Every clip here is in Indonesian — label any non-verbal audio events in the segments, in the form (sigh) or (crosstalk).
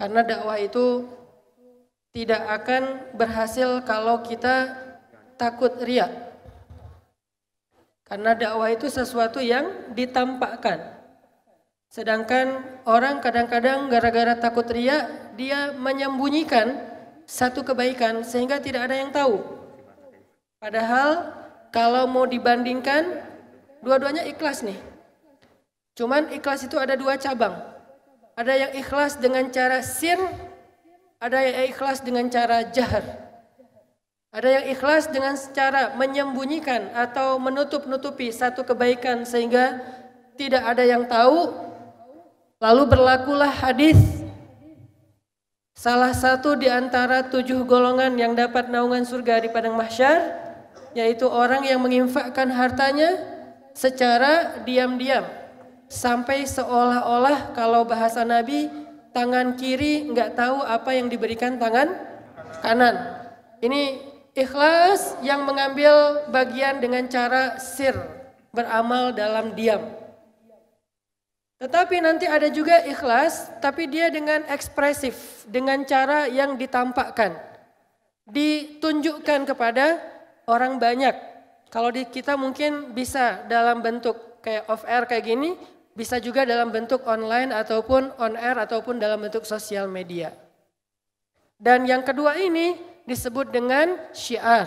Karena dakwah itu tidak akan berhasil kalau kita takut riak. Karena dakwah itu sesuatu yang ditampakkan. Sedangkan orang kadang-kadang gara-gara takut riak, dia menyembunyikan satu kebaikan sehingga tidak ada yang tahu. Padahal kalau mau dibandingkan, dua-duanya ikhlas nih. Cuman ikhlas itu ada dua cabang. Ada yang ikhlas dengan cara sir, ada yang ikhlas dengan cara jahar. Ada yang ikhlas dengan cara menyembunyikan atau menutup-nutupi satu kebaikan sehingga tidak ada yang tahu. Lalu berlakulah hadis salah satu di antara tujuh golongan yang dapat naungan surga di padang mahsyar yaitu orang yang menginfakkan hartanya secara diam-diam sampai seolah-olah kalau bahasa Nabi tangan kiri nggak tahu apa yang diberikan tangan kanan. Ini ikhlas yang mengambil bagian dengan cara sir, beramal dalam diam. Tetapi nanti ada juga ikhlas, tapi dia dengan ekspresif, dengan cara yang ditampakkan. Ditunjukkan kepada orang banyak. Kalau di kita mungkin bisa dalam bentuk kayak off air kayak gini, bisa juga dalam bentuk online ataupun on air ataupun dalam bentuk sosial media. Dan yang kedua ini disebut dengan syiar.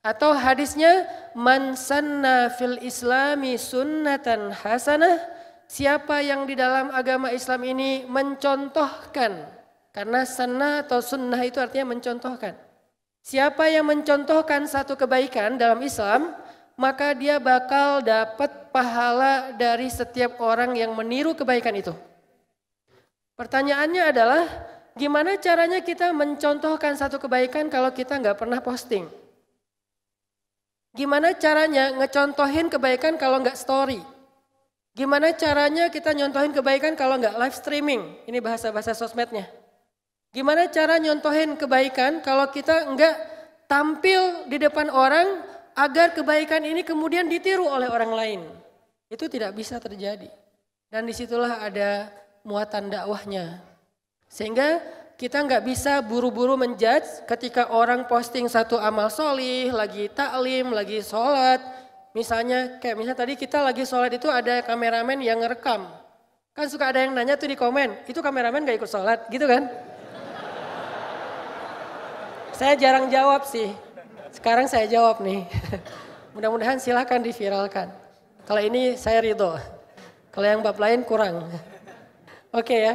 Atau hadisnya man sanna fil islami sunnatan hasanah siapa yang di dalam agama Islam ini mencontohkan karena sanna atau sunnah itu artinya mencontohkan. Siapa yang mencontohkan satu kebaikan dalam Islam, maka dia bakal dapat pahala dari setiap orang yang meniru kebaikan itu. Pertanyaannya adalah, gimana caranya kita mencontohkan satu kebaikan kalau kita nggak pernah posting? Gimana caranya ngecontohin kebaikan kalau nggak story? Gimana caranya kita nyontohin kebaikan kalau nggak live streaming? Ini bahasa-bahasa sosmednya. Gimana cara nyontohin kebaikan kalau kita nggak tampil di depan orang agar kebaikan ini kemudian ditiru oleh orang lain. Itu tidak bisa terjadi. Dan di situlah ada muatan dakwahnya. Sehingga kita nggak bisa buru-buru menjudge ketika orang posting satu amal solih, lagi taklim, lagi sholat. Misalnya kayak misalnya tadi kita lagi sholat itu ada kameramen yang ngerekam. Kan suka ada yang nanya tuh di komen, itu kameramen gak ikut sholat gitu kan? Saya jarang jawab sih, sekarang saya jawab nih. (laughs) Mudah-mudahan silakan diviralkan. Kalau ini saya ridho. Kalau yang bab lain kurang. (laughs) Oke okay ya.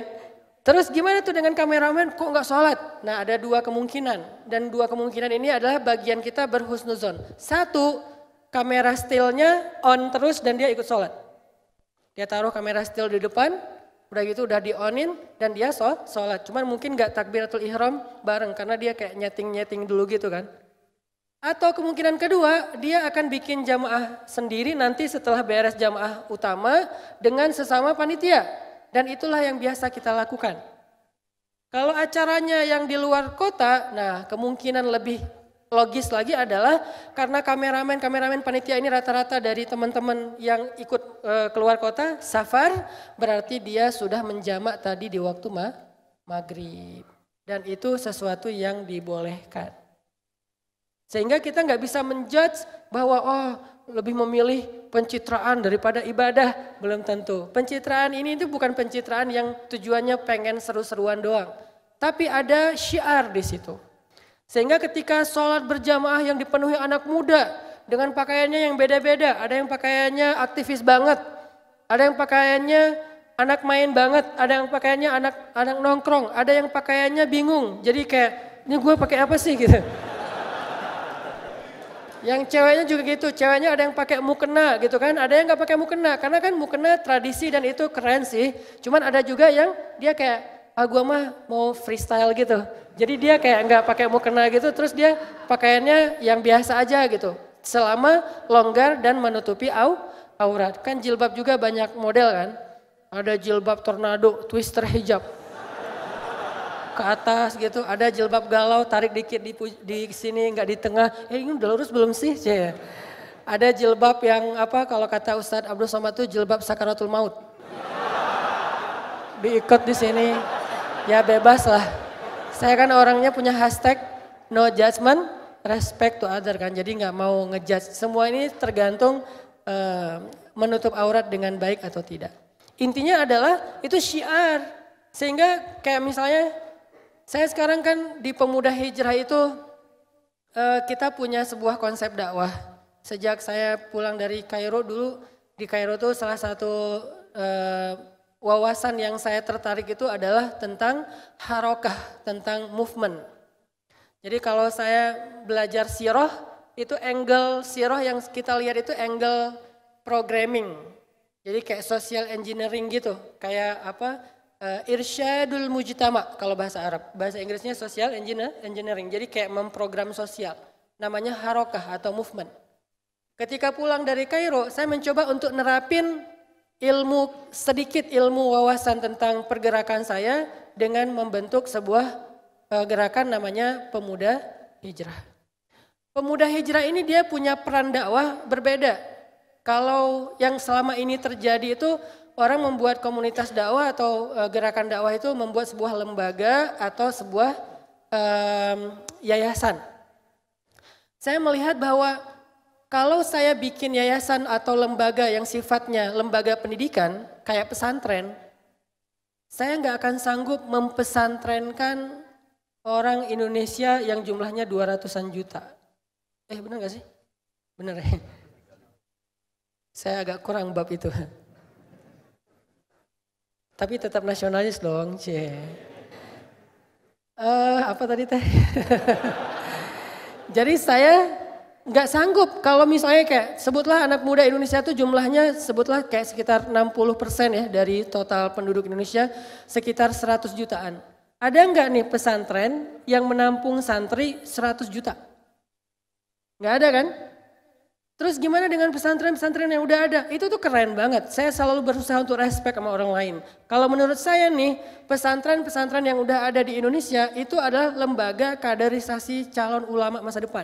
Terus gimana tuh dengan kameramen kok nggak sholat? Nah ada dua kemungkinan. Dan dua kemungkinan ini adalah bagian kita berhusnuzon. Satu, kamera stillnya on terus dan dia ikut sholat. Dia taruh kamera still di depan, udah gitu udah di onin dan dia sholat. Cuman mungkin nggak takbiratul ihram bareng karena dia kayak nyeting-nyeting dulu gitu kan. Atau kemungkinan kedua, dia akan bikin jamaah sendiri nanti setelah beres jamaah utama dengan sesama panitia. Dan itulah yang biasa kita lakukan. Kalau acaranya yang di luar kota, nah kemungkinan lebih logis lagi adalah karena kameramen-kameramen panitia ini rata-rata dari teman-teman yang ikut e, keluar kota, safar, berarti dia sudah menjamak tadi di waktu ma maghrib. Dan itu sesuatu yang dibolehkan. Sehingga kita nggak bisa menjudge bahwa oh lebih memilih pencitraan daripada ibadah. Belum tentu. Pencitraan ini itu bukan pencitraan yang tujuannya pengen seru-seruan doang. Tapi ada syiar di situ. Sehingga ketika sholat berjamaah yang dipenuhi anak muda dengan pakaiannya yang beda-beda. Ada yang pakaiannya aktivis banget. Ada yang pakaiannya anak main banget. Ada yang pakaiannya anak anak nongkrong. Ada yang pakaiannya bingung. Jadi kayak ini gue pakai apa sih (laughs) gitu. Yang ceweknya juga gitu, ceweknya ada yang pakai mukena gitu kan, ada yang nggak pakai mukena. Karena kan mukena tradisi dan itu keren sih. Cuman ada juga yang dia kayak, ah gua mah mau freestyle gitu. Jadi dia kayak nggak pakai mukena gitu, terus dia pakaiannya yang biasa aja gitu. Selama longgar dan menutupi au, aurat. Kan jilbab juga banyak model kan. Ada jilbab tornado, twister hijab ke atas gitu, ada jilbab galau tarik dikit di, di sini nggak di tengah, eh ini udah lurus belum sih? Ya. Ada jilbab yang apa kalau kata Ustadz Abdul Somad itu jilbab sakaratul maut. Diikat di sini. Ya bebas lah. Saya kan orangnya punya hashtag no judgment, respect to other kan. Jadi nggak mau ngejudge. Semua ini tergantung uh, menutup aurat dengan baik atau tidak. Intinya adalah itu syiar. Sehingga kayak misalnya saya sekarang kan di pemuda hijrah itu uh, kita punya sebuah konsep dakwah. Sejak saya pulang dari Kairo dulu, di Kairo itu salah satu uh, wawasan yang saya tertarik itu adalah tentang harokah, tentang movement. Jadi kalau saya belajar siroh, itu angle siroh yang kita lihat itu angle programming. Jadi kayak social engineering gitu, kayak apa? Uh, irsyadul mujtama kalau bahasa Arab. Bahasa Inggrisnya social engineering. Jadi kayak memprogram sosial. Namanya harokah atau movement. Ketika pulang dari Kairo, saya mencoba untuk nerapin ilmu sedikit ilmu wawasan tentang pergerakan saya dengan membentuk sebuah uh, gerakan namanya pemuda hijrah. Pemuda hijrah ini dia punya peran dakwah berbeda. Kalau yang selama ini terjadi itu orang membuat komunitas dakwah atau uh, gerakan dakwah itu membuat sebuah lembaga atau sebuah um, yayasan. Saya melihat bahwa kalau saya bikin yayasan atau lembaga yang sifatnya lembaga pendidikan, kayak pesantren, saya nggak akan sanggup mempesantrenkan orang Indonesia yang jumlahnya 200-an juta. Eh benar gak sih? Benar ya? Saya agak kurang bab itu. Tapi tetap nasionalis dong, cie. Uh, apa tadi teh? (laughs) Jadi saya nggak sanggup kalau misalnya kayak sebutlah anak muda Indonesia itu jumlahnya sebutlah kayak sekitar 60 persen ya dari total penduduk Indonesia sekitar 100 jutaan. Ada nggak nih pesantren yang menampung santri 100 juta? Nggak ada kan? Terus gimana dengan pesantren-pesantren yang udah ada? Itu tuh keren banget. Saya selalu berusaha untuk respect sama orang lain. Kalau menurut saya nih, pesantren-pesantren yang udah ada di Indonesia itu adalah lembaga kaderisasi calon ulama masa depan.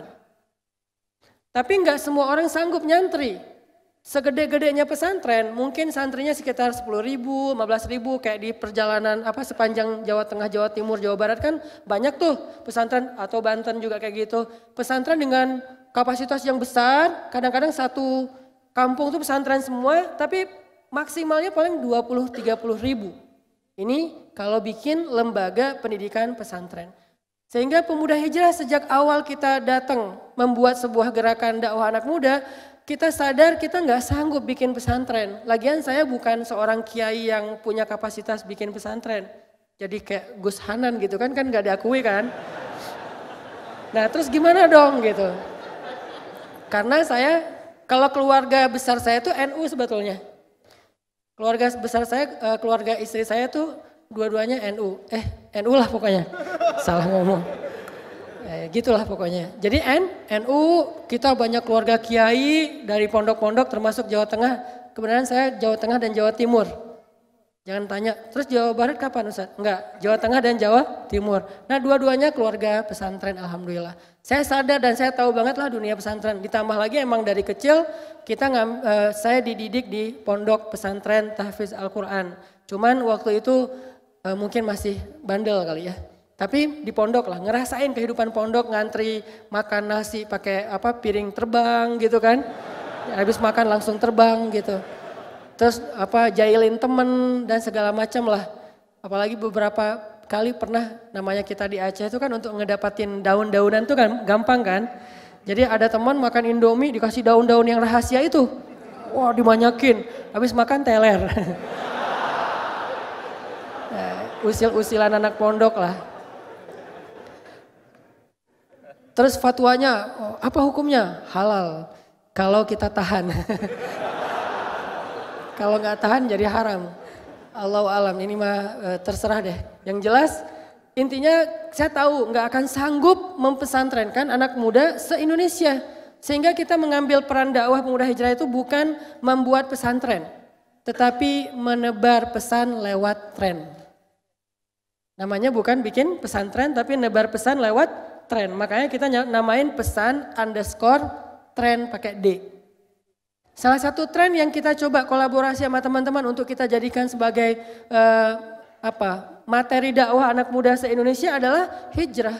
Tapi nggak semua orang sanggup nyantri. Segede-gedenya pesantren, mungkin santrinya sekitar 10 ribu, 15 ribu kayak di perjalanan apa sepanjang Jawa Tengah, Jawa Timur, Jawa Barat kan banyak tuh pesantren atau Banten juga kayak gitu. Pesantren dengan kapasitas yang besar, kadang-kadang satu kampung tuh pesantren semua, tapi maksimalnya paling 20-30 ribu. Ini kalau bikin lembaga pendidikan pesantren. Sehingga pemuda hijrah sejak awal kita datang membuat sebuah gerakan dakwah anak muda, kita sadar kita nggak sanggup bikin pesantren. Lagian saya bukan seorang kiai yang punya kapasitas bikin pesantren. Jadi kayak Gus Hanan gitu kan kan nggak diakui kan. Nah terus gimana dong gitu. Karena saya kalau keluarga besar saya itu NU sebetulnya. Keluarga besar saya, eh, keluarga istri saya tuh dua-duanya NU. Eh, NU lah pokoknya. (laughs) Salah ngomong. Eh, gitulah pokoknya. Jadi N, NU, kita banyak keluarga kiai dari pondok-pondok termasuk Jawa Tengah. Kebenaran saya Jawa Tengah dan Jawa Timur. Jangan tanya, terus Jawa Barat kapan Ustaz? Enggak, Jawa Tengah dan Jawa Timur. Nah dua-duanya keluarga pesantren Alhamdulillah. Saya sadar dan saya tahu banget lah dunia pesantren. Ditambah lagi emang dari kecil kita ngam, uh, saya dididik di pondok pesantren tahfiz Al-Quran. Cuman waktu itu uh, mungkin masih bandel kali ya. Tapi di pondok lah, ngerasain kehidupan pondok, ngantri makan nasi pakai apa piring terbang gitu kan. Habis makan langsung terbang gitu. Terus apa jailin temen dan segala macam lah. Apalagi beberapa kali pernah namanya kita di Aceh itu kan untuk ngedapatin daun-daunan tuh kan gampang kan. Jadi ada teman makan indomie dikasih daun-daun yang rahasia itu. Wah dimanyakin, habis makan teler. (laughs) usil-usilan anak pondok lah. Terus fatwanya, oh, apa hukumnya? Halal. Kalau kita tahan. (laughs) Kalau nggak tahan jadi haram. Allah alam, ini mah e, terserah deh. Yang jelas intinya saya tahu nggak akan sanggup mempesantrenkan anak muda se-Indonesia. Sehingga kita mengambil peran dakwah pemuda hijrah itu bukan membuat pesantren. Tetapi menebar pesan lewat tren. Namanya bukan bikin pesantren tapi nebar pesan lewat tren. Makanya kita namain pesan underscore tren pakai D. Salah satu tren yang kita coba kolaborasi sama teman-teman untuk kita jadikan sebagai uh, apa? Materi dakwah anak muda se-Indonesia adalah hijrah.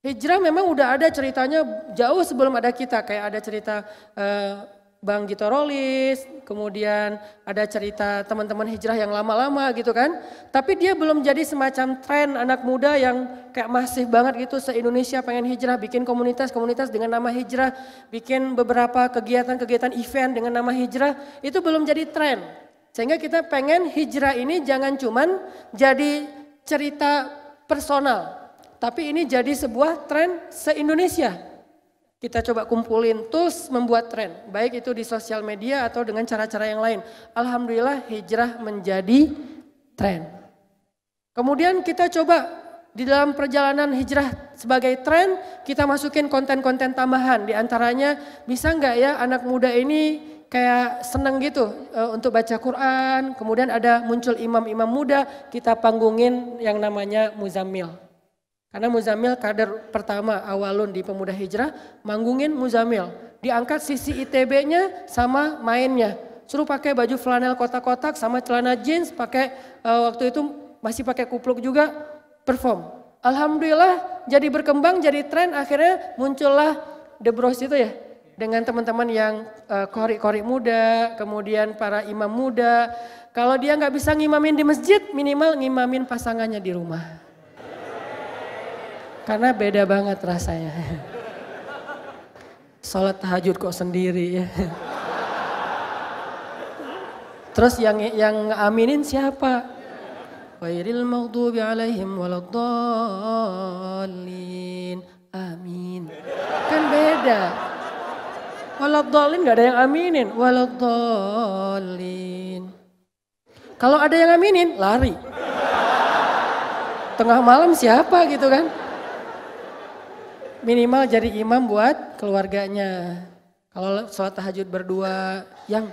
Hijrah memang udah ada ceritanya jauh sebelum ada kita. Kayak ada cerita uh, Bang Gito Rolis, kemudian ada cerita teman-teman hijrah yang lama-lama gitu kan. Tapi dia belum jadi semacam tren anak muda yang kayak masif banget gitu se-Indonesia pengen hijrah, bikin komunitas-komunitas dengan nama hijrah, bikin beberapa kegiatan-kegiatan event dengan nama hijrah, itu belum jadi tren. Sehingga kita pengen hijrah ini jangan cuman jadi cerita personal, tapi ini jadi sebuah tren se-Indonesia. Kita coba kumpulin tools membuat tren, baik itu di sosial media atau dengan cara-cara yang lain. Alhamdulillah hijrah menjadi tren. Kemudian kita coba di dalam perjalanan hijrah sebagai tren, kita masukin konten-konten tambahan. Di antaranya bisa nggak ya anak muda ini kayak seneng gitu uh, untuk baca Quran, kemudian ada muncul imam-imam muda, kita panggungin yang namanya Muzammil. Karena Muzamil kader pertama awalun di pemuda hijrah, manggungin Muzamil. Diangkat sisi ITB-nya sama mainnya. Suruh pakai baju flanel kotak-kotak sama celana jeans, pakai uh, waktu itu masih pakai kupluk juga, perform. Alhamdulillah jadi berkembang, jadi tren, akhirnya muncullah The Bros itu ya. Dengan teman-teman yang uh, kori-kori muda, kemudian para imam muda. Kalau dia nggak bisa ngimamin di masjid, minimal ngimamin pasangannya di rumah. Karena beda banget rasanya. (laughs) Sholat tahajud kok sendiri ya. (laughs) Terus yang yang aminin siapa? Wairil maghdubi alaihim waladdallin. Amin. Kan beda. Waladdallin gak ada yang aminin. Waladdallin. Kalau ada yang aminin, lari. Tengah malam siapa gitu kan? Minimal jadi imam buat keluarganya. Kalau sholat tahajud berdua, yang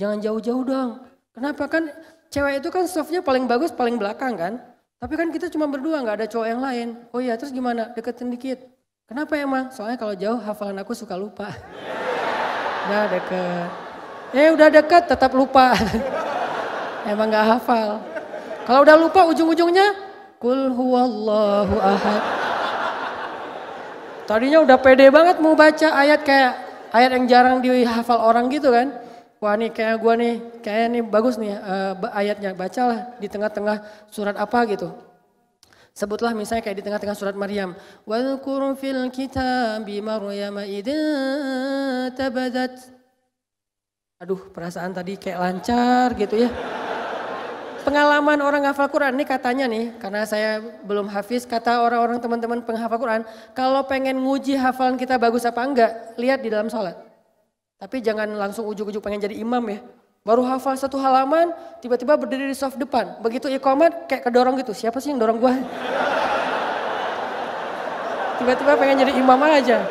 jangan jauh-jauh dong. Kenapa kan cewek itu kan softnya paling bagus paling belakang kan. Tapi kan kita cuma berdua nggak ada cowok yang lain. Oh iya terus gimana? Deketin dikit. Kenapa emang? Soalnya kalau jauh hafalan aku suka lupa. (laughs) Udah deket. Eh udah deket tetap lupa. (laughs) emang nggak hafal. Kalau udah lupa ujung-ujungnya Kul huwallahu ahad. Tadinya udah pede banget mau baca ayat kayak ayat yang jarang dihafal orang gitu kan. Wah nih kayak gue nih, kayak nih bagus nih uh, ayatnya. Bacalah di tengah-tengah surat apa gitu. Sebutlah misalnya kayak di tengah-tengah surat Maryam. Wadhkur fil kitabi Maryam tabadat. Aduh perasaan tadi kayak lancar gitu ya pengalaman orang hafal Quran ini katanya nih, karena saya belum hafiz, kata orang-orang teman-teman penghafal Quran, kalau pengen nguji hafalan kita bagus apa enggak, lihat di dalam sholat. Tapi jangan langsung ujuk-ujuk pengen jadi imam ya. Baru hafal satu halaman, tiba-tiba berdiri di soft depan. Begitu ikomat kayak kedorong gitu, siapa sih yang dorong gua? (laughs) Tiba-tiba pengen jadi imam aja.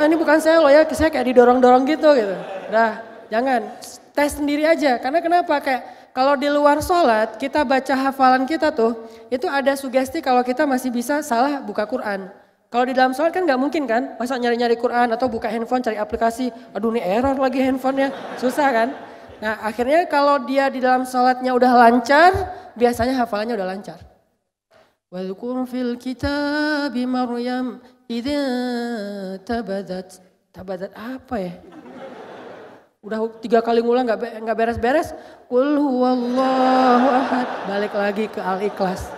Ah, ini bukan saya loh ya, saya kayak didorong-dorong gitu gitu. Dah, jangan. Tes sendiri aja, karena kenapa? Kayak kalau di luar sholat kita baca hafalan kita tuh, itu ada sugesti kalau kita masih bisa salah buka Quran. Kalau di dalam sholat kan nggak mungkin kan, masa nyari-nyari Quran atau buka handphone cari aplikasi, aduh ini error lagi handphonenya, susah kan. Nah akhirnya kalau dia di dalam sholatnya udah lancar, biasanya hafalannya udah lancar. Wadkur fil kitab Maryam idza tabadat. Tabadat apa ya? Udah tiga kali ngulang nggak nggak beres-beres. Qul huwallahu ahad. Balik lagi ke al-ikhlas.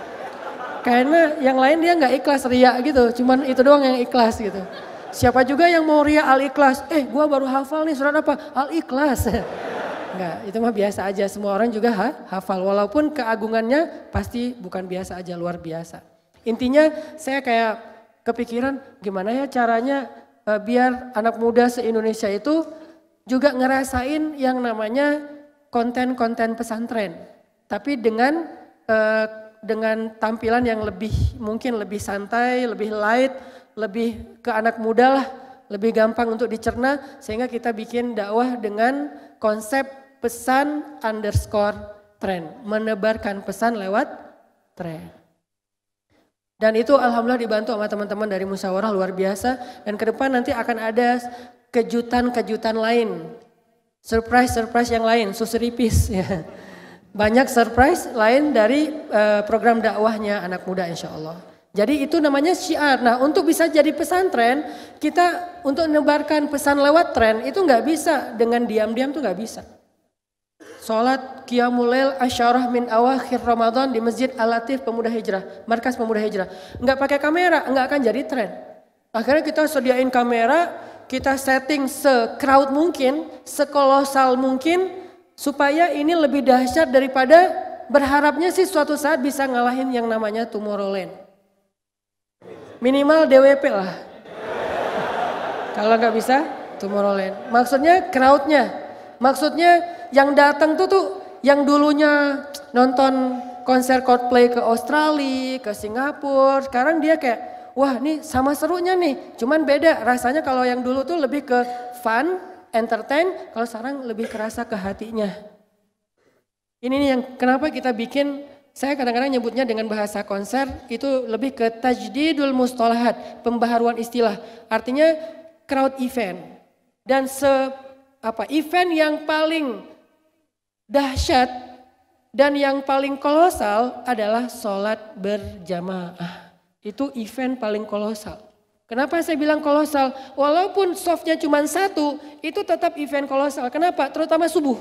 Karena yang lain dia nggak ikhlas ria gitu. Cuman itu doang yang ikhlas gitu. Siapa juga yang mau ria al-ikhlas. Eh gua baru hafal nih surat apa? Al-ikhlas. (laughs) Enggak, itu mah biasa aja. Semua orang juga ha, hafal. Walaupun keagungannya pasti bukan biasa aja, luar biasa. Intinya saya kayak kepikiran gimana ya caranya uh, biar anak muda se-Indonesia itu juga ngerasain yang namanya konten-konten pesantren. Tapi dengan uh, dengan tampilan yang lebih mungkin lebih santai, lebih light, lebih ke anak muda lah, lebih gampang untuk dicerna sehingga kita bikin dakwah dengan konsep pesan underscore tren, menebarkan pesan lewat tren. Dan itu alhamdulillah dibantu sama teman-teman dari musyawarah luar biasa dan ke depan nanti akan ada kejutan-kejutan lain. Surprise-surprise yang lain, suseripis (laughs) ya. banyak surprise lain dari uh, program dakwahnya anak muda insya Allah. Jadi itu namanya syiar. Nah untuk bisa jadi pesantren, kita untuk menebarkan pesan lewat tren itu nggak bisa dengan diam-diam tuh nggak bisa. Salat Qiyamul Asyarah min awakhir Ramadan di Masjid Al-Latif Pemuda Hijrah, Markas Pemuda Hijrah. Nggak pakai kamera, nggak akan jadi tren. Akhirnya kita sediain kamera, kita setting se-crowd mungkin, sekolosal mungkin, supaya ini lebih dahsyat daripada berharapnya sih suatu saat bisa ngalahin yang namanya Tomorrowland. Minimal DWP lah. Kalau nggak bisa, Tomorrowland. Maksudnya crowdnya. Maksudnya yang datang tuh tuh yang dulunya nonton konser Coldplay ke Australia, ke Singapura. Sekarang dia kayak, wah nih sama serunya nih. Cuman beda rasanya kalau yang dulu tuh lebih ke fun, entertain. Kalau sekarang lebih kerasa ke hatinya. Ini nih yang kenapa kita bikin saya kadang-kadang nyebutnya dengan bahasa konser itu lebih ke tajdidul mustalahat, pembaharuan istilah. Artinya crowd event. Dan se apa event yang paling dahsyat dan yang paling kolosal adalah sholat berjamaah. Itu event paling kolosal. Kenapa saya bilang kolosal? Walaupun softnya cuma satu, itu tetap event kolosal. Kenapa? Terutama subuh.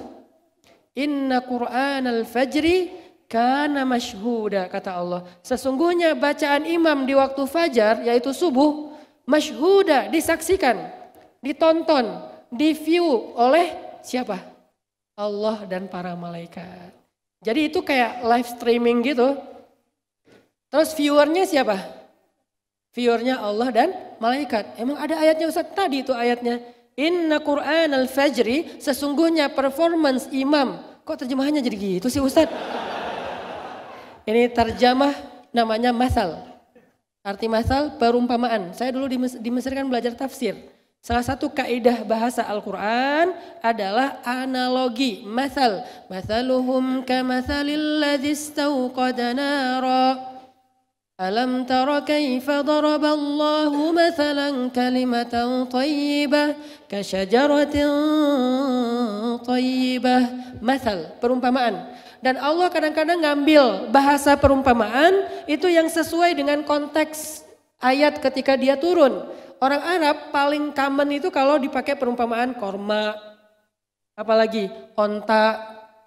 Inna Qur'an al-fajri karena masyhuda kata Allah. Sesungguhnya bacaan imam di waktu fajar yaitu subuh masyhuda disaksikan, ditonton, di view oleh siapa? Allah dan para malaikat. Jadi itu kayak live streaming gitu. Terus viewernya siapa? Viewernya Allah dan malaikat. Emang ada ayatnya Ustaz? Tadi itu ayatnya. Inna Qur'an al-fajri sesungguhnya performance imam. Kok terjemahannya jadi gitu sih Ustaz? Ini terjemah namanya masal. Arti masal perumpamaan. Saya dulu di, di Mesir kan belajar tafsir. Salah satu kaidah bahasa Al-Quran adalah analogi. Masal. Masaluhum kamathalil ladhi istawqada nara. ألم تر كيف ضرب الله مثلا كلمة طيبة كشجرة طيبة مثل perumpamaan dan Allah kadang-kadang ngambil bahasa perumpamaan itu yang sesuai dengan konteks ayat ketika dia turun. Orang Arab paling common itu kalau dipakai perumpamaan korma, apalagi onta,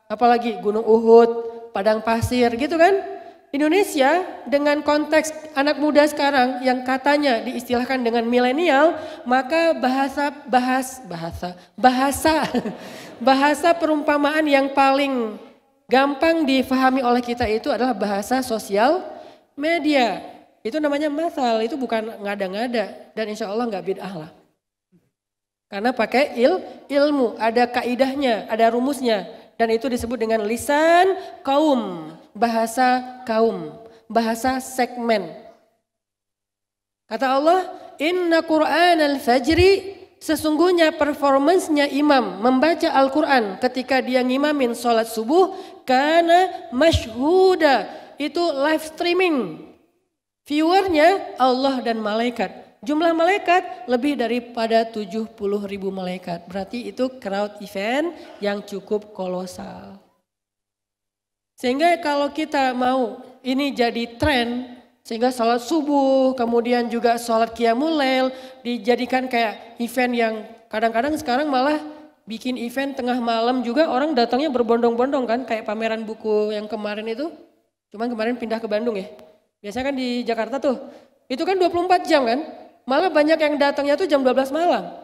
apalagi gunung Uhud, padang pasir gitu kan. Indonesia dengan konteks anak muda sekarang yang katanya diistilahkan dengan milenial, maka bahasa bahas bahasa bahasa (laughs) bahasa perumpamaan yang paling gampang difahami oleh kita itu adalah bahasa sosial media. Itu namanya masal, itu bukan ngada-ngada dan insya Allah nggak bid'ah lah. Karena pakai il, ilmu, ada kaidahnya, ada rumusnya. Dan itu disebut dengan lisan kaum, bahasa kaum, bahasa segmen. Kata Allah, Inna Qur'an al-fajri Sesungguhnya performancenya imam membaca Al-Quran ketika dia ngimamin sholat subuh karena masyhuda itu live streaming. Viewernya Allah dan malaikat. Jumlah malaikat lebih daripada 70 ribu malaikat. Berarti itu crowd event yang cukup kolosal. Sehingga kalau kita mau ini jadi tren, sehingga sholat subuh, kemudian juga sholat qiyamul lail dijadikan kayak event yang kadang-kadang sekarang malah bikin event tengah malam juga orang datangnya berbondong-bondong kan kayak pameran buku yang kemarin itu. Cuman kemarin pindah ke Bandung ya. Biasanya kan di Jakarta tuh. Itu kan 24 jam kan. Malah banyak yang datangnya tuh jam 12 malam.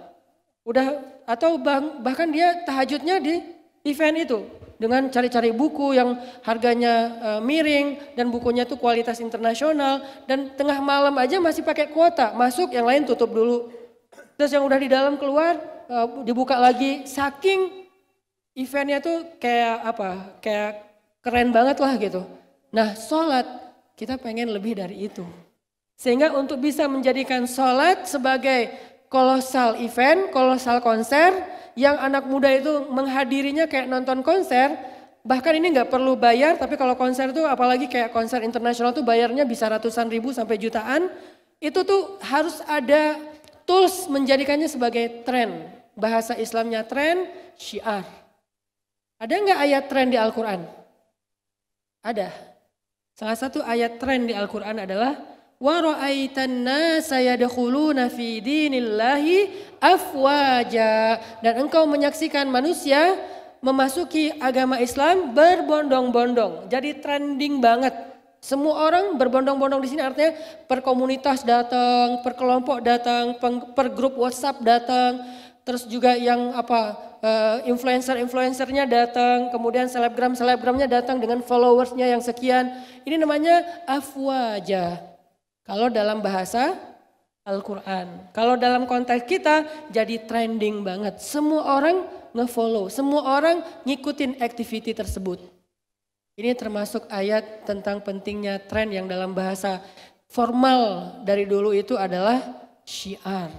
Udah atau bahkan dia tahajudnya di event itu dengan cari-cari buku yang harganya uh, miring dan bukunya itu kualitas internasional dan tengah malam aja masih pakai kuota masuk yang lain tutup dulu. Terus yang udah di dalam keluar uh, dibuka lagi saking eventnya tuh kayak apa kayak keren banget lah gitu. Nah sholat kita pengen lebih dari itu sehingga untuk bisa menjadikan sholat sebagai kolosal event kolosal konser yang anak muda itu menghadirinya kayak nonton konser, bahkan ini nggak perlu bayar, tapi kalau konser tuh apalagi kayak konser internasional tuh bayarnya bisa ratusan ribu sampai jutaan, itu tuh harus ada tools menjadikannya sebagai tren. Bahasa Islamnya tren, syiar. Ada nggak ayat tren di Al-Quran? Ada. Salah satu ayat tren di Al-Quran adalah wa ra'aitan nasa yadkhuluna fi dinillahi afwaja dan engkau menyaksikan manusia memasuki agama Islam berbondong-bondong. Jadi trending banget. Semua orang berbondong-bondong di sini artinya per komunitas datang, per kelompok datang, per grup WhatsApp datang, terus juga yang apa uh, influencer-influencernya datang, kemudian selebgram-selebgramnya datang dengan followersnya yang sekian. Ini namanya afwaja. Kalau dalam bahasa Al-Quran. Kalau dalam konteks kita jadi trending banget. Semua orang ngefollow, semua orang ngikutin activity tersebut. Ini termasuk ayat tentang pentingnya tren yang dalam bahasa formal dari dulu itu adalah syiar.